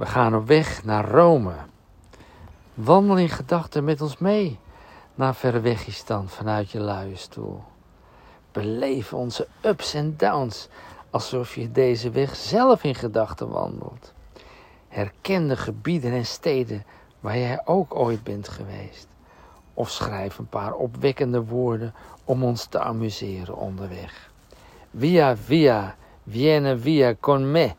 We gaan op weg naar Rome. Wandel in gedachten met ons mee naar Verwegistan vanuit je luie stoel. Beleef onze ups en downs alsof je deze weg zelf in gedachten wandelt. Herken de gebieden en steden waar jij ook ooit bent geweest. Of schrijf een paar opwekkende woorden om ons te amuseren onderweg. Via, via, viene via con me.